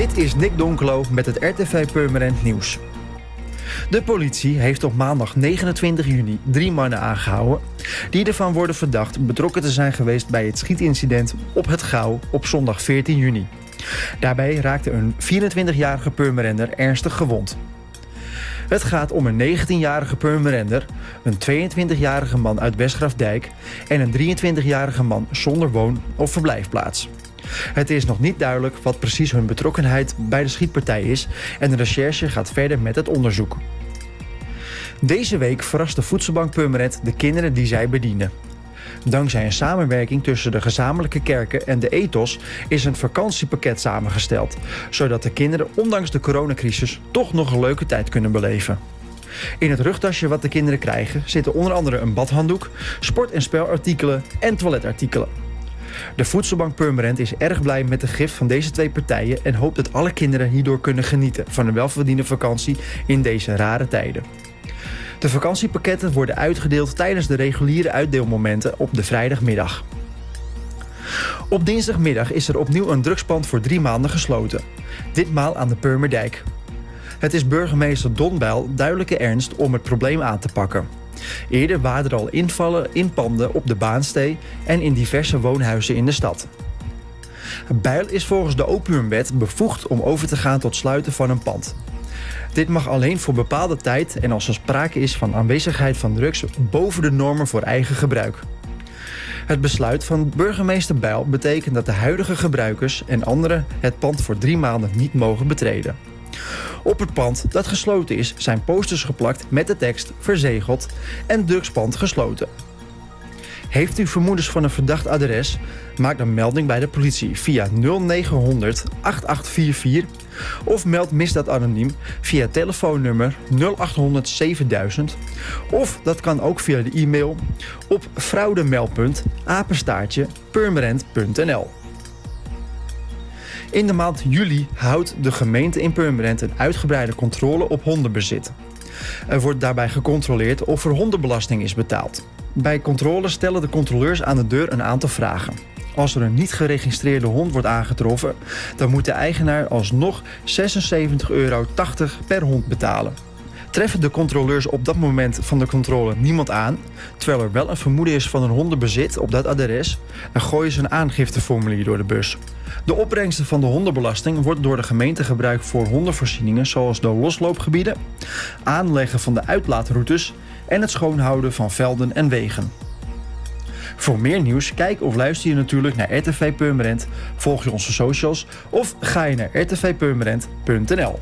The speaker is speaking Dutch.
Dit is Nick Donkelo met het RTV Purmerend Nieuws. De politie heeft op maandag 29 juni drie mannen aangehouden... die ervan worden verdacht betrokken te zijn geweest bij het schietincident op het Gouw op zondag 14 juni. Daarbij raakte een 24-jarige Purmerender ernstig gewond. Het gaat om een 19-jarige Purmerender, een 22-jarige man uit Westgrafdijk... en een 23-jarige man zonder woon- of verblijfplaats. Het is nog niet duidelijk wat precies hun betrokkenheid bij de schietpartij is en de recherche gaat verder met het onderzoek. Deze week verrast de Voedselbank Purmerend de kinderen die zij bedienen. Dankzij een samenwerking tussen de gezamenlijke kerken en de ethos is een vakantiepakket samengesteld, zodat de kinderen ondanks de coronacrisis toch nog een leuke tijd kunnen beleven. In het rugtasje wat de kinderen krijgen zitten onder andere een badhanddoek, sport- en spelartikelen en toiletartikelen. De Voedselbank Purmerend is erg blij met de gift van deze twee partijen en hoopt dat alle kinderen hierdoor kunnen genieten van een welverdiende vakantie in deze rare tijden. De vakantiepakketten worden uitgedeeld tijdens de reguliere uitdeelmomenten op de vrijdagmiddag. Op dinsdagmiddag is er opnieuw een drugspand voor drie maanden gesloten. Ditmaal aan de Purmerdijk. Het is burgemeester Don Bijl duidelijke ernst om het probleem aan te pakken. Eerder waren er al invallen in panden op de Baanstee en in diverse woonhuizen in de stad. Bijl is volgens de opiumwet bevoegd om over te gaan tot sluiten van een pand. Dit mag alleen voor bepaalde tijd en als er sprake is van aanwezigheid van drugs boven de normen voor eigen gebruik. Het besluit van burgemeester Bijl betekent dat de huidige gebruikers en anderen het pand voor drie maanden niet mogen betreden. Op het pand dat gesloten is zijn posters geplakt met de tekst verzegeld en drugspand gesloten. Heeft u vermoedens van een verdacht adres? Maak dan melding bij de politie via 0900 8844 of meld misdaad anoniem via telefoonnummer 0800 7000 of dat kan ook via de e-mail op fraudemeldpunt. In de maand juli houdt de gemeente in Purmerend een uitgebreide controle op hondenbezit. Er wordt daarbij gecontroleerd of er hondenbelasting is betaald. Bij controle stellen de controleurs aan de deur een aantal vragen. Als er een niet geregistreerde hond wordt aangetroffen, dan moet de eigenaar alsnog 76,80 euro per hond betalen. Treffen de controleurs op dat moment van de controle niemand aan, terwijl er wel een vermoeden is van een hondenbezit op dat adres, dan gooien ze een aangifteformulier door de bus. De opbrengsten van de hondenbelasting wordt door de gemeente gebruikt voor hondenvoorzieningen zoals de losloopgebieden, aanleggen van de uitlaatroutes en het schoonhouden van velden en wegen. Voor meer nieuws, kijk of luister je natuurlijk naar RTV Purmerend, volg je onze socials of ga je naar rtvpurmerend.nl.